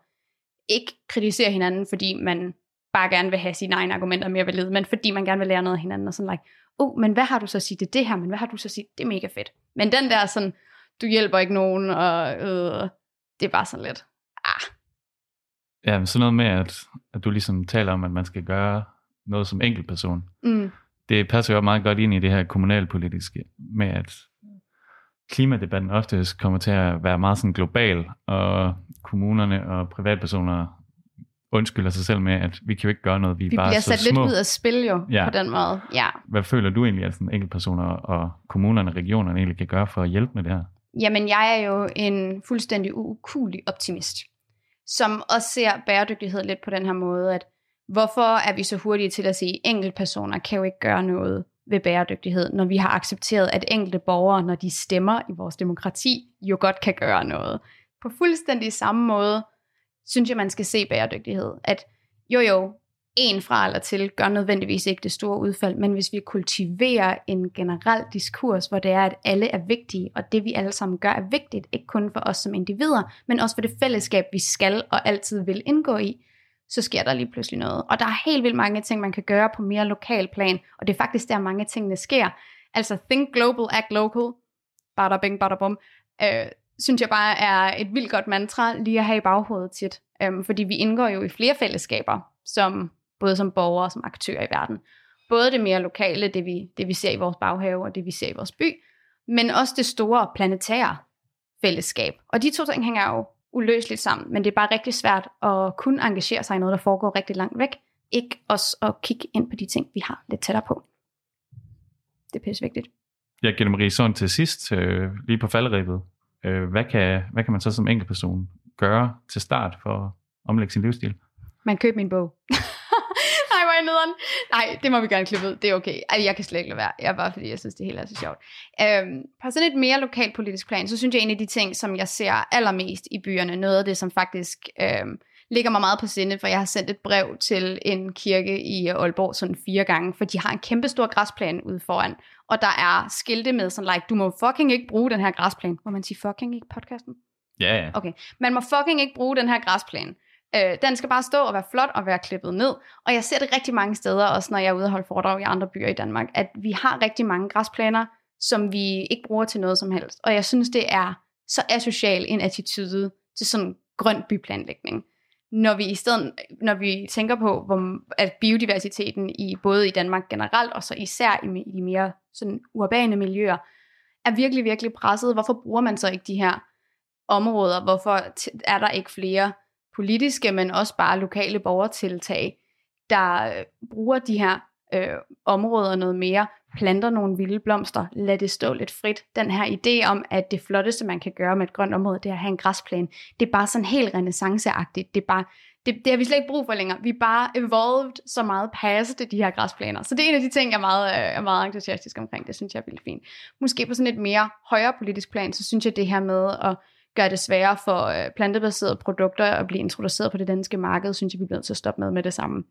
[SPEAKER 4] ikke kritisere hinanden, fordi man bare gerne vil have sine egne argumenter mere valide, men fordi man gerne vil lære noget af hinanden, og sådan like, oh, men hvad har du så at sige det det her, men hvad har du så at sige, det er mega fedt. Men den der sådan, du hjælper ikke nogen, og øh, det er bare sådan lidt, ah,
[SPEAKER 2] Ja, men sådan noget med, at, at du ligesom taler om, at man skal gøre noget som enkeltperson.
[SPEAKER 4] mm,
[SPEAKER 2] Det passer jo meget godt ind i det her kommunalpolitiske, med at klimadebatten oftest kommer til at være meget sådan global, og kommunerne og privatpersoner undskylder sig selv med, at vi kan jo ikke gøre noget, vi,
[SPEAKER 4] vi
[SPEAKER 2] bare
[SPEAKER 4] bliver
[SPEAKER 2] så
[SPEAKER 4] sat
[SPEAKER 2] små.
[SPEAKER 4] lidt ud af spil jo,
[SPEAKER 2] Ja.
[SPEAKER 4] på den måde. Ja.
[SPEAKER 2] Hvad føler du egentlig, at sådan enkeltpersoner og kommunerne og regionerne egentlig kan gøre for at hjælpe med det her?
[SPEAKER 4] Jamen, jeg er jo en fuldstændig ukulig optimist, som også ser bæredygtighed lidt på den her måde, at hvorfor er vi så hurtige til at sige, at enkeltpersoner kan jo ikke gøre noget ved bæredygtighed, når vi har accepteret, at enkelte borgere, når de stemmer i vores demokrati, jo godt kan gøre noget. På fuldstændig samme måde, synes jeg, man skal se bæredygtighed. At jo jo, en fra eller til gør nødvendigvis ikke det store udfald, men hvis vi kultiverer en generel diskurs, hvor det er, at alle er vigtige, og det vi alle sammen gør er vigtigt, ikke kun for os som individer, men også for det fællesskab, vi skal og altid vil indgå i, så sker der lige pludselig noget. Og der er helt vildt mange ting, man kan gøre på mere lokal plan, og det er faktisk der, mange tingene sker. Altså, think global, act local, bada bing, bada bum, øh, synes jeg bare er et vildt godt mantra lige at have i baghovedet tit. Øhm, fordi vi indgår jo i flere fællesskaber, som, både som borgere og som aktører i verden. Både det mere lokale, det vi, det vi ser i vores baghave og det vi ser i vores by, men også det store planetære fællesskab. Og de to ting hænger jo uløseligt sammen, men det er bare rigtig svært at kun engagere sig i noget, der foregår rigtig langt væk. Ikke også at kigge ind på de ting, vi har lidt tættere på. Det er pisse vigtigt.
[SPEAKER 2] Jeg giver Marie sådan til sidst, øh, lige på faldrebet. Øh, hvad, kan, hvad kan man så som enkeltperson gøre til start for at omlægge sin livsstil?
[SPEAKER 4] Man køber min bog. Jeg nederen. Nej, det må vi gerne klippe ud. Det er okay. Ej, jeg kan slet ikke lade være. Jeg er bare fordi, jeg synes, det hele er så sjovt. Øhm, på sådan et mere lokalpolitisk plan, så synes jeg en af de ting, som jeg ser allermest i byerne, noget af det, som faktisk øhm, ligger mig meget på sinde, for jeg har sendt et brev til en kirke i Aalborg sådan fire gange, for de har en kæmpe stor græsplæne ude foran, og der er skilte med sådan like, du må fucking ikke bruge den her græsplæne. Må man sige fucking ikke podcasten?
[SPEAKER 2] Ja, ja.
[SPEAKER 4] Okay, man må fucking ikke bruge den her græsplæne. Øh, den skal bare stå og være flot og være klippet ned. Og jeg ser det rigtig mange steder, også når jeg er ude og holde foredrag i andre byer i Danmark, at vi har rigtig mange græsplæner, som vi ikke bruger til noget som helst. Og jeg synes, det er så asocial en attitude til sådan grøn byplanlægning. Når vi i stedet, når vi tænker på, hvor, at biodiversiteten i både i Danmark generelt, og så især i, i de mere sådan urbane miljøer, er virkelig, virkelig presset. Hvorfor bruger man så ikke de her områder? Hvorfor t- er der ikke flere politiske, men også bare lokale borgertiltag, der øh, bruger de her øh, områder noget mere, planter nogle vilde blomster, lad det stå lidt frit. Den her idé om, at det flotteste, man kan gøre med et grønt område, det er at have en græsplæne, det er bare sådan helt renaissanceagtigt. Det er bare, det, det har vi slet ikke brug for længere. Vi er bare evolved så meget past det de her græsplaner. Så det er en af de ting, jeg er meget, øh, er meget entusiastisk omkring. Det synes jeg er vildt fint. Måske på sådan et mere højere politisk plan, så synes jeg det her med at gøre det sværere for øh, plantebaserede produkter at blive introduceret på det danske marked, synes jeg, vi bliver nødt til at stoppe med med det samme.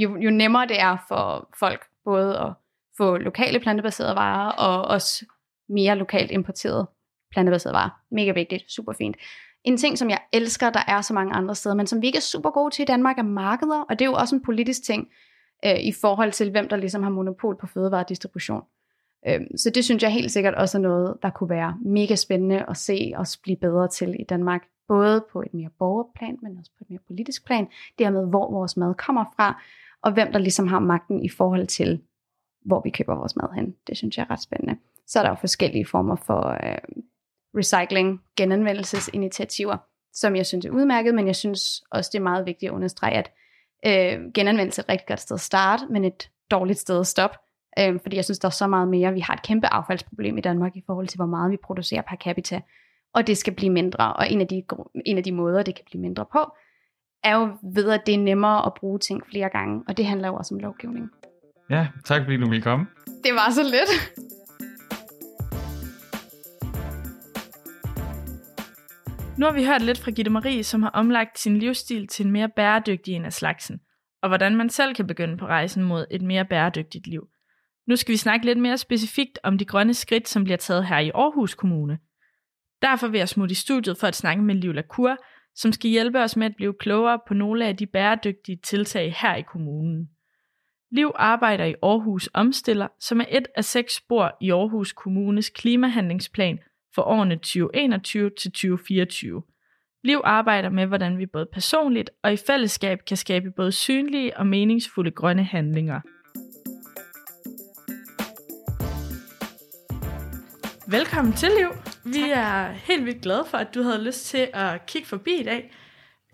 [SPEAKER 4] Jo, jo nemmere det er for folk både at få lokale plantebaserede varer, og også mere lokalt importerede plantebaserede varer. Mega vigtigt, super fint. En ting, som jeg elsker, der er så mange andre steder, men som vi ikke er super gode til i Danmark, er markeder, og det er jo også en politisk ting øh, i forhold til, hvem der ligesom har monopol på fødevaredistribution. Øhm, så det synes jeg helt sikkert også er noget, der kunne være mega spændende at se os blive bedre til i Danmark. Både på et mere borgerplan, men også på et mere politisk plan. Dermed, hvor vores mad kommer fra, og hvem der ligesom har magten i forhold til, hvor vi køber vores mad hen. Det synes jeg er ret spændende. Så er der jo forskellige former for øh, recycling, genanvendelsesinitiativer, som jeg synes er udmærket, men jeg synes også, det er meget vigtigt at understrege, at øh, genanvendelse er et rigtig godt sted at starte, men et dårligt sted at stoppe. Øh, fordi jeg synes, der er så meget mere. Vi har et kæmpe affaldsproblem i Danmark i forhold til, hvor meget vi producerer per capita. Og det skal blive mindre. Og en af de, en af de måder, det kan blive mindre på, er jo ved, at det er nemmere at bruge ting flere gange. Og det handler jo også om lovgivning.
[SPEAKER 2] Ja, tak fordi du ville komme.
[SPEAKER 4] Det var så lidt.
[SPEAKER 1] Nu har vi hørt lidt fra Gitte Marie, som har omlagt sin livsstil til en mere bæredygtig en af slagsen, og hvordan man selv kan begynde på rejsen mod et mere bæredygtigt liv. Nu skal vi snakke lidt mere specifikt om de grønne skridt, som bliver taget her i Aarhus Kommune. Derfor vil jeg smutte i studiet for at snakke med Liv Lacour, som skal hjælpe os med at blive klogere på nogle af de bæredygtige tiltag her i kommunen. Liv arbejder i Aarhus Omstiller, som er et af seks spor i Aarhus Kommunes klimahandlingsplan for årene 2021 til 2024. Liv arbejder med, hvordan vi både personligt og i fællesskab kan skabe både synlige og meningsfulde grønne handlinger. Velkommen til, Liv. Vi tak. er helt vildt glade for, at du havde lyst til at kigge forbi i dag.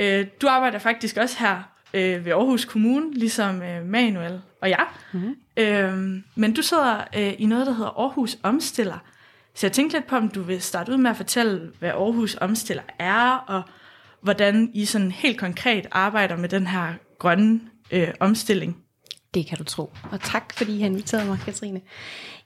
[SPEAKER 1] Øh, du arbejder faktisk også her øh, ved Aarhus Kommune, ligesom øh, Manuel og jeg. Mm-hmm. Men du sidder i noget, der hedder Aarhus Omstiller. Så jeg tænkte lidt på, om du vil starte ud med at fortælle, hvad Aarhus Omstiller er, og hvordan I sådan helt konkret arbejder med den her grønne øh, omstilling.
[SPEAKER 5] Det kan du tro. Og tak, fordi I har inviteret mig, Katrine.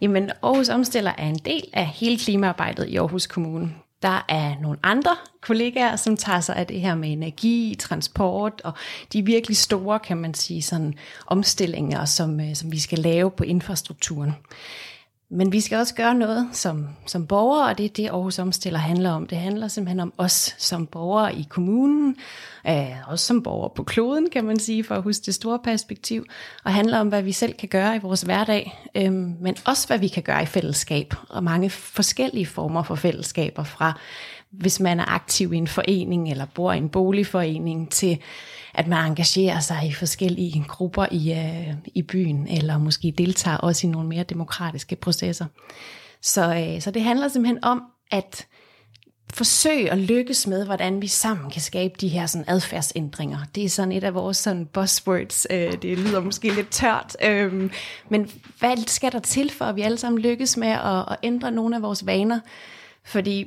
[SPEAKER 5] Jamen, Aarhus Omstiller er en del af hele klimaarbejdet i Aarhus Kommune. Der er nogle andre kollegaer, som tager sig af det her med energi, transport og de virkelig store, kan man sige, sådan omstillinger, som, øh, som vi skal lave på infrastrukturen. Men vi skal også gøre noget som, som borgere, og det er det, Aarhus Omstiller handler om. Det handler simpelthen om os som borgere i kommunen, øh, også som borgere på kloden, kan man sige, for at huske det store perspektiv, og handler om, hvad vi selv kan gøre i vores hverdag, øh, men også hvad vi kan gøre i fællesskab, og mange forskellige former for fællesskaber, fra hvis man er aktiv i en forening, eller bor i en boligforening, til at man engagerer sig i forskellige grupper i, øh, i byen, eller måske deltager også i nogle mere demokratiske processer. Så, øh, så det handler simpelthen om at forsøge at lykkes med, hvordan vi sammen kan skabe de her sådan adfærdsændringer. Det er sådan et af vores sådan buzzwords. Øh, det lyder måske lidt tørt, øh, men hvad skal der til for, at vi alle sammen lykkes med at, at ændre nogle af vores vaner? Fordi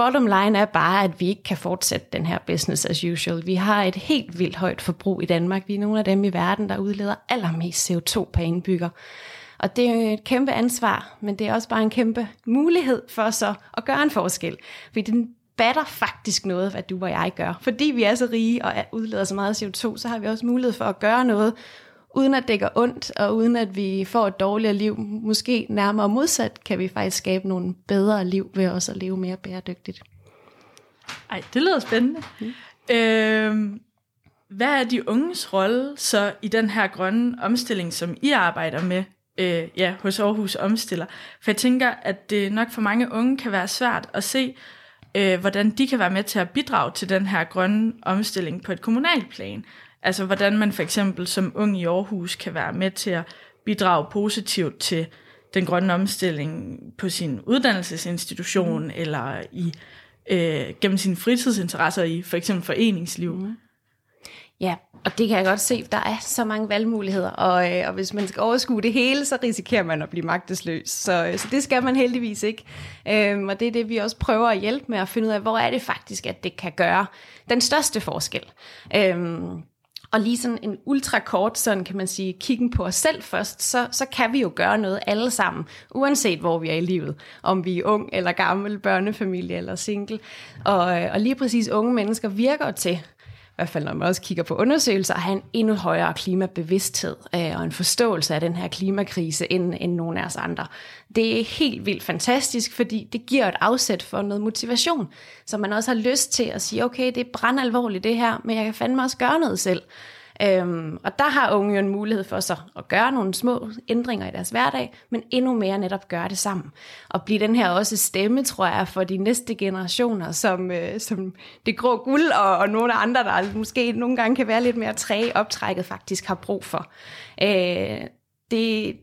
[SPEAKER 5] Bottom line er bare, at vi ikke kan fortsætte den her business as usual. Vi har et helt vildt højt forbrug i Danmark. Vi er nogle af dem i verden, der udleder allermest CO2 per indbygger. Og det er et kæmpe ansvar, men det er også bare en kæmpe mulighed for så at gøre en forskel. Fordi den batter faktisk noget, hvad du og jeg gør. Fordi vi er så rige og udleder så meget CO2, så har vi også mulighed for at gøre noget, uden at det gør ondt, og uden at vi får et dårligere liv. Måske nærmere modsat kan vi faktisk skabe nogle bedre liv ved også at leve mere bæredygtigt.
[SPEAKER 1] Ej, det lyder spændende. Mm. Øh, hvad er de unges rolle så i den her grønne omstilling, som I arbejder med øh, ja, hos Aarhus Omstiller? For jeg tænker, at det nok for mange unge kan være svært at se, øh, hvordan de kan være med til at bidrage til den her grønne omstilling på et kommunalt plan. Altså hvordan man for eksempel som ung i Aarhus kan være med til at bidrage positivt til den grønne omstilling på sin uddannelsesinstitution mm. eller i øh, gennem sine fritidsinteresser i for eksempel foreningsliv. Mm.
[SPEAKER 5] Ja, og det kan jeg godt se, der er så mange valgmuligheder, og, øh, og hvis man skal overskue det hele, så risikerer man at blive magtesløs. Så, øh, så det skal man heldigvis ikke. Øhm, og det er det, vi også prøver at hjælpe med at finde ud af, hvor er det faktisk, at det kan gøre den største forskel. Øhm, og lige sådan en ultrakort, sådan kan man sige, kiggen på os selv først, så, så kan vi jo gøre noget alle sammen, uanset hvor vi er i livet. Om vi er ung eller gammel, børnefamilie eller single. Og, øh, og lige præcis unge mennesker virker til hvert fald når man også kigger på undersøgelser, at have en endnu højere klimabevidsthed øh, og en forståelse af den her klimakrise end, end nogen af os andre. Det er helt vildt fantastisk, fordi det giver et afsæt for noget motivation, så man også har lyst til at sige, okay, det er brandalvorligt det her, men jeg kan fandme også gøre noget selv. Øhm, og der har unge jo en mulighed for sig at gøre nogle små ændringer i deres hverdag, men endnu mere netop gøre det sammen. Og blive den her også stemme, tror jeg, for de næste generationer, som, øh, som det grå guld og, og nogle andre, der måske nogle gange kan være lidt mere træge optrækket, faktisk har brug for. Øh, det,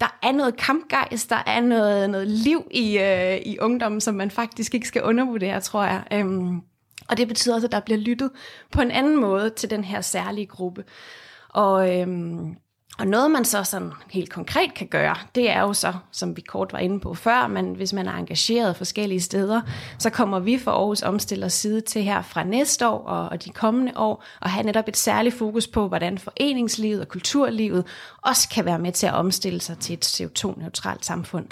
[SPEAKER 5] der er noget kampgejst, der er noget, noget liv i, øh, i ungdommen, som man faktisk ikke skal undervurdere, tror jeg. Øhm, og det betyder også, at der bliver lyttet på en anden måde til den her særlige gruppe. Og, øhm, og noget man så sådan helt konkret kan gøre, det er jo så, som vi kort var inde på før, men hvis man er engageret forskellige steder, så kommer vi for Aarhus Omstillers side til her fra næste år og, og de kommende år, og have netop et særligt fokus på, hvordan foreningslivet og kulturlivet også kan være med til at omstille sig til et CO2-neutralt samfund.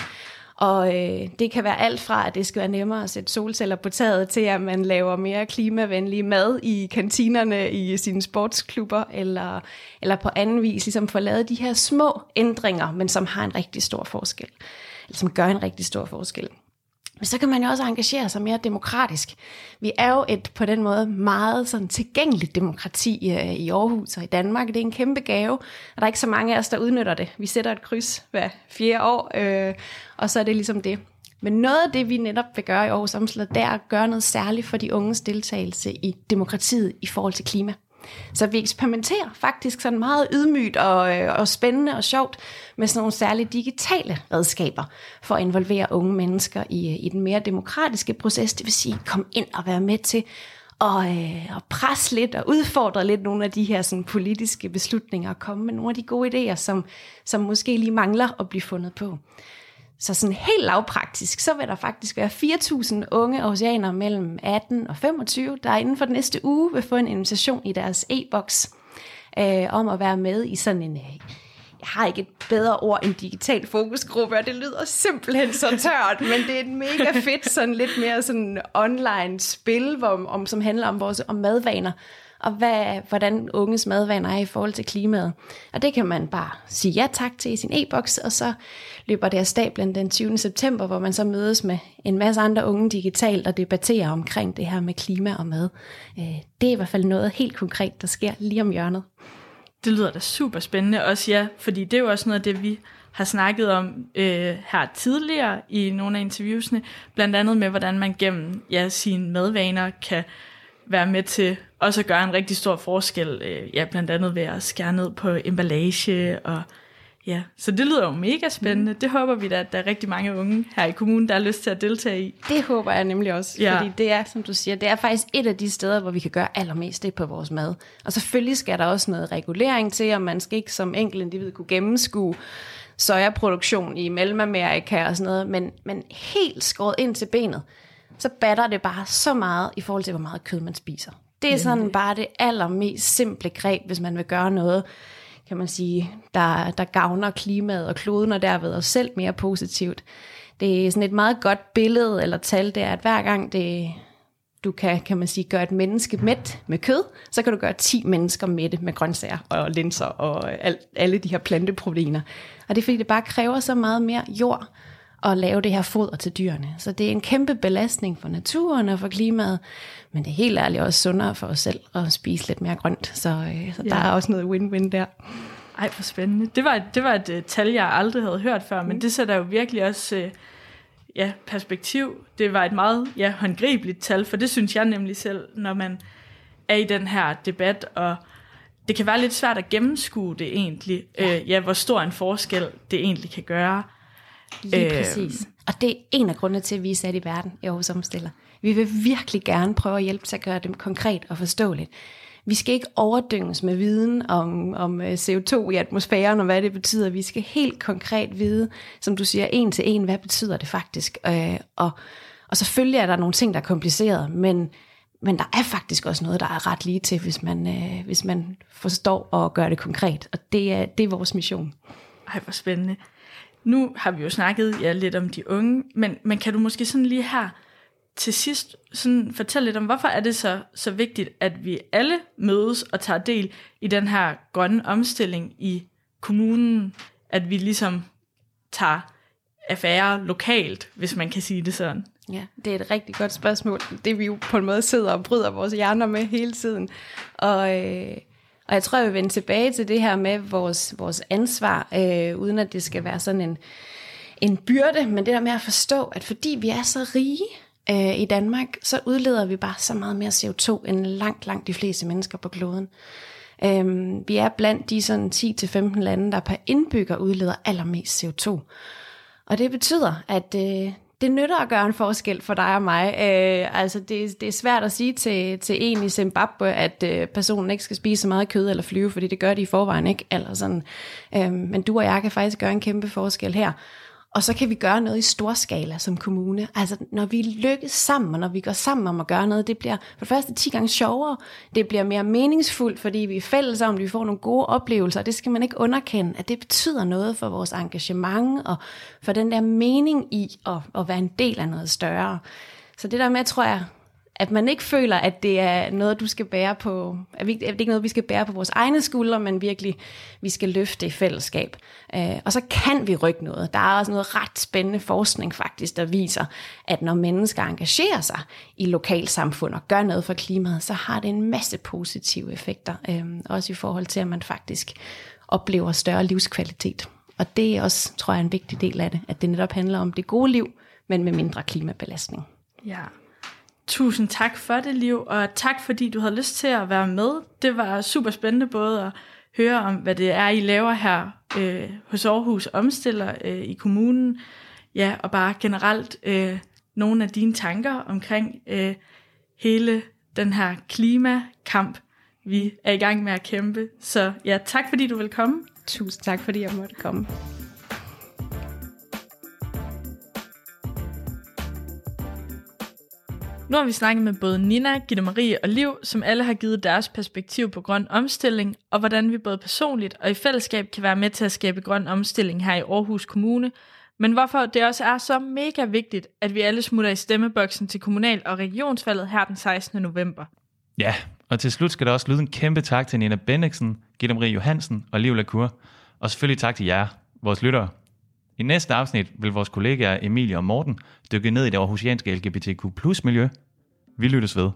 [SPEAKER 5] Og øh, det kan være alt fra, at det skal være nemmere at sætte solceller på taget, til at man laver mere klimavenlig mad i kantinerne i sine sportsklubber, eller, eller på anden vis ligesom få lavet de her små ændringer, men som har en rigtig stor forskel, eller som gør en rigtig stor forskel. Men så kan man jo også engagere sig mere demokratisk. Vi er jo et på den måde meget sådan tilgængeligt demokrati øh, i Aarhus og i Danmark. Det er en kæmpe gave, og der er ikke så mange af os, der udnytter det. Vi sætter et kryds hver fjerde år, øh, og så er det ligesom det. Men noget af det, vi netop vil gøre i Aarhus Omslag, det er at gøre noget særligt for de unges deltagelse i demokratiet i forhold til klima. Så vi eksperimenterer faktisk sådan meget ydmygt og, øh, og spændende og sjovt med sådan nogle særlige digitale redskaber for at involvere unge mennesker i, øh, i den mere demokratiske proces. Det vil sige, kom ind og være med til og, øh, og presse lidt og udfordre lidt nogle af de her sådan, politiske beslutninger og komme med nogle af de gode idéer, som, som måske lige mangler at blive fundet på. Så sådan helt lavpraktisk, så vil der faktisk være 4.000 unge oceaner mellem 18 og 25, der inden for den næste uge vil få en invitation i deres e-boks øh, om at være med i sådan en, øh, jeg har ikke et bedre ord end digital fokusgruppe, og det lyder simpelthen så tørt, men det er et mega fedt, sådan lidt mere sådan online spil, hvor, om, som handler om vores om madvaner og hvad, hvordan unges madvaner er i forhold til klimaet. Og det kan man bare sige ja tak til i sin e-boks, og så løber det af stablen den 20. september, hvor man så mødes med en masse andre unge digitalt og debatterer omkring det her med klima og mad. Øh, det er i hvert fald noget helt konkret, der sker lige om hjørnet.
[SPEAKER 1] Det lyder da super spændende også, ja, fordi det er jo også noget af det, vi har snakket om øh, her tidligere i nogle af interviewsene, blandt andet med, hvordan man gennem ja, sine madvaner kan være med til også at gøre en rigtig stor forskel, øh, ja, blandt andet ved at skære ned på emballage og Ja, så det lyder jo mega spændende. Mm. Det håber vi da, at der er rigtig mange unge her i kommunen, der har lyst til at deltage i.
[SPEAKER 5] Det håber jeg nemlig også, ja. fordi det er, som du siger, det er faktisk et af de steder, hvor vi kan gøre allermest det på vores mad. Og selvfølgelig skal der også noget regulering til, og man skal ikke som enkelt individ kunne gennemskue sojaproduktion i Mellemamerika og sådan noget, men, men helt skåret ind til benet, så batter det bare så meget i forhold til, hvor meget kød man spiser. Det er sådan bare det allermest simple greb, hvis man vil gøre noget, kan man sige, der, der gavner klimaet og kloden, og derved os selv mere positivt. Det er sådan et meget godt billede eller tal, det er, at hver gang det, du kan, kan man sige, gøre et menneske mæt med kød, så kan du gøre 10 mennesker mætte med grøntsager og linser og al, alle de her planteproteiner. Og det er fordi, det bare kræver så meget mere jord at lave det her foder til dyrene. Så det er en kæmpe belastning for naturen og for klimaet, men det er helt ærligt også sundere for os selv at spise lidt mere grønt. Så, øh, så ja. der er også noget win-win der.
[SPEAKER 1] Ej, hvor spændende. Det var, det var et uh, tal, jeg aldrig havde hørt før, mm. men det sætter jo virkelig også uh, ja, perspektiv. Det var et meget ja, håndgribeligt tal, for det synes jeg nemlig selv, når man er i den her debat, og det kan være lidt svært at gennemskue det egentlig, ja, uh, ja hvor stor en forskel det egentlig kan gøre.
[SPEAKER 5] Lige øh, præcis. Og det er en af grundene til, at vi er sat i verden i Aarhus Omstiller. Vi vil virkelig gerne prøve at hjælpe til at gøre dem konkret og forståeligt. Vi skal ikke overdynges med viden om, om øh, CO2 i atmosfæren og hvad det betyder. Vi skal helt konkret vide, som du siger, en til en, hvad betyder det faktisk. Øh, og, og selvfølgelig er der nogle ting, der er kompliceret, men, men der er faktisk også noget, der er ret lige til, hvis man, øh, hvis man forstår og gør det konkret. Og det er, det er vores mission.
[SPEAKER 1] Ej, hvor spændende. Nu har vi jo snakket ja, lidt om de unge, men, men kan du måske sådan lige her til sidst sådan fortælle lidt om, hvorfor er det så, så vigtigt, at vi alle mødes og tager del i den her grønne omstilling i kommunen, at vi ligesom tager affære lokalt, hvis man kan sige det sådan?
[SPEAKER 5] Ja, det er et rigtig godt spørgsmål. Det vi jo på en måde sidder og bryder vores hjerner med hele tiden. Og, øh, og jeg tror, jeg vil vende tilbage til det her med vores, vores ansvar, øh, uden at det skal være sådan en, en byrde, men det der med at forstå, at fordi vi er så rige øh, i Danmark, så udleder vi bare så meget mere CO2 end langt, langt de fleste mennesker på kloden. Øh, vi er blandt de sådan 10-15 lande, der per indbygger udleder allermest CO2. Og det betyder, at øh, det nytter at gøre en forskel for dig og mig. Øh, altså det, det er svært at sige til, til en i Zimbabwe, at øh, personen ikke skal spise så meget kød eller flyve, fordi det gør de i forvejen ikke. Eller sådan. Øh, men du og jeg kan faktisk gøre en kæmpe forskel her. Og så kan vi gøre noget i stor skala som kommune. Altså når vi lykkes sammen, og når vi går sammen om at gøre noget, det bliver for det første 10 gange sjovere. Det bliver mere meningsfuldt, fordi vi er fælles om, at vi får nogle gode oplevelser. Og det skal man ikke underkende, at det betyder noget for vores engagement, og for den der mening i at, at være en del af noget større. Så det der med, tror jeg, at man ikke føler, at det er noget, du skal bære på, at, vi, at det ikke noget, vi skal bære på vores egne skuldre, men virkelig, vi skal løfte i fællesskab. Øh, og så kan vi rykke noget. Der er også noget ret spændende forskning faktisk, der viser, at når mennesker engagerer sig i lokalsamfund og gør noget for klimaet, så har det en masse positive effekter. Øh, også i forhold til, at man faktisk oplever større livskvalitet. Og det er også, tror jeg, en vigtig del af det, at det netop handler om det gode liv, men med mindre klimabelastning.
[SPEAKER 1] Ja. Tusind tak for det, Liv, og tak fordi du havde lyst til at være med. Det var super spændende både at høre om, hvad det er, I laver her øh, hos Aarhus Omstiller øh, i kommunen, ja, og bare generelt øh, nogle af dine tanker omkring øh, hele den her klimakamp, vi er i gang med at kæmpe. Så ja, tak fordi du vil komme.
[SPEAKER 5] Tusind tak, fordi jeg måtte komme.
[SPEAKER 1] Nu har vi snakket med både Nina, Gitte Marie og Liv, som alle har givet deres perspektiv på grøn omstilling, og hvordan vi både personligt og i fællesskab kan være med til at skabe grøn omstilling her i Aarhus Kommune, men hvorfor det også er så mega vigtigt, at vi alle smutter i stemmeboksen til kommunal- og regionsvalget her den 16. november.
[SPEAKER 2] Ja, og til slut skal der også lyde en kæmpe tak til Nina Bendiksen, Gitte Marie Johansen og Liv Lacour. Og selvfølgelig tak til jer, vores lyttere. I næste afsnit vil vores kollegaer Emilie og Morten dykke ned i det aarhusianske LGBTQ plus miljø. Vi lyttes ved.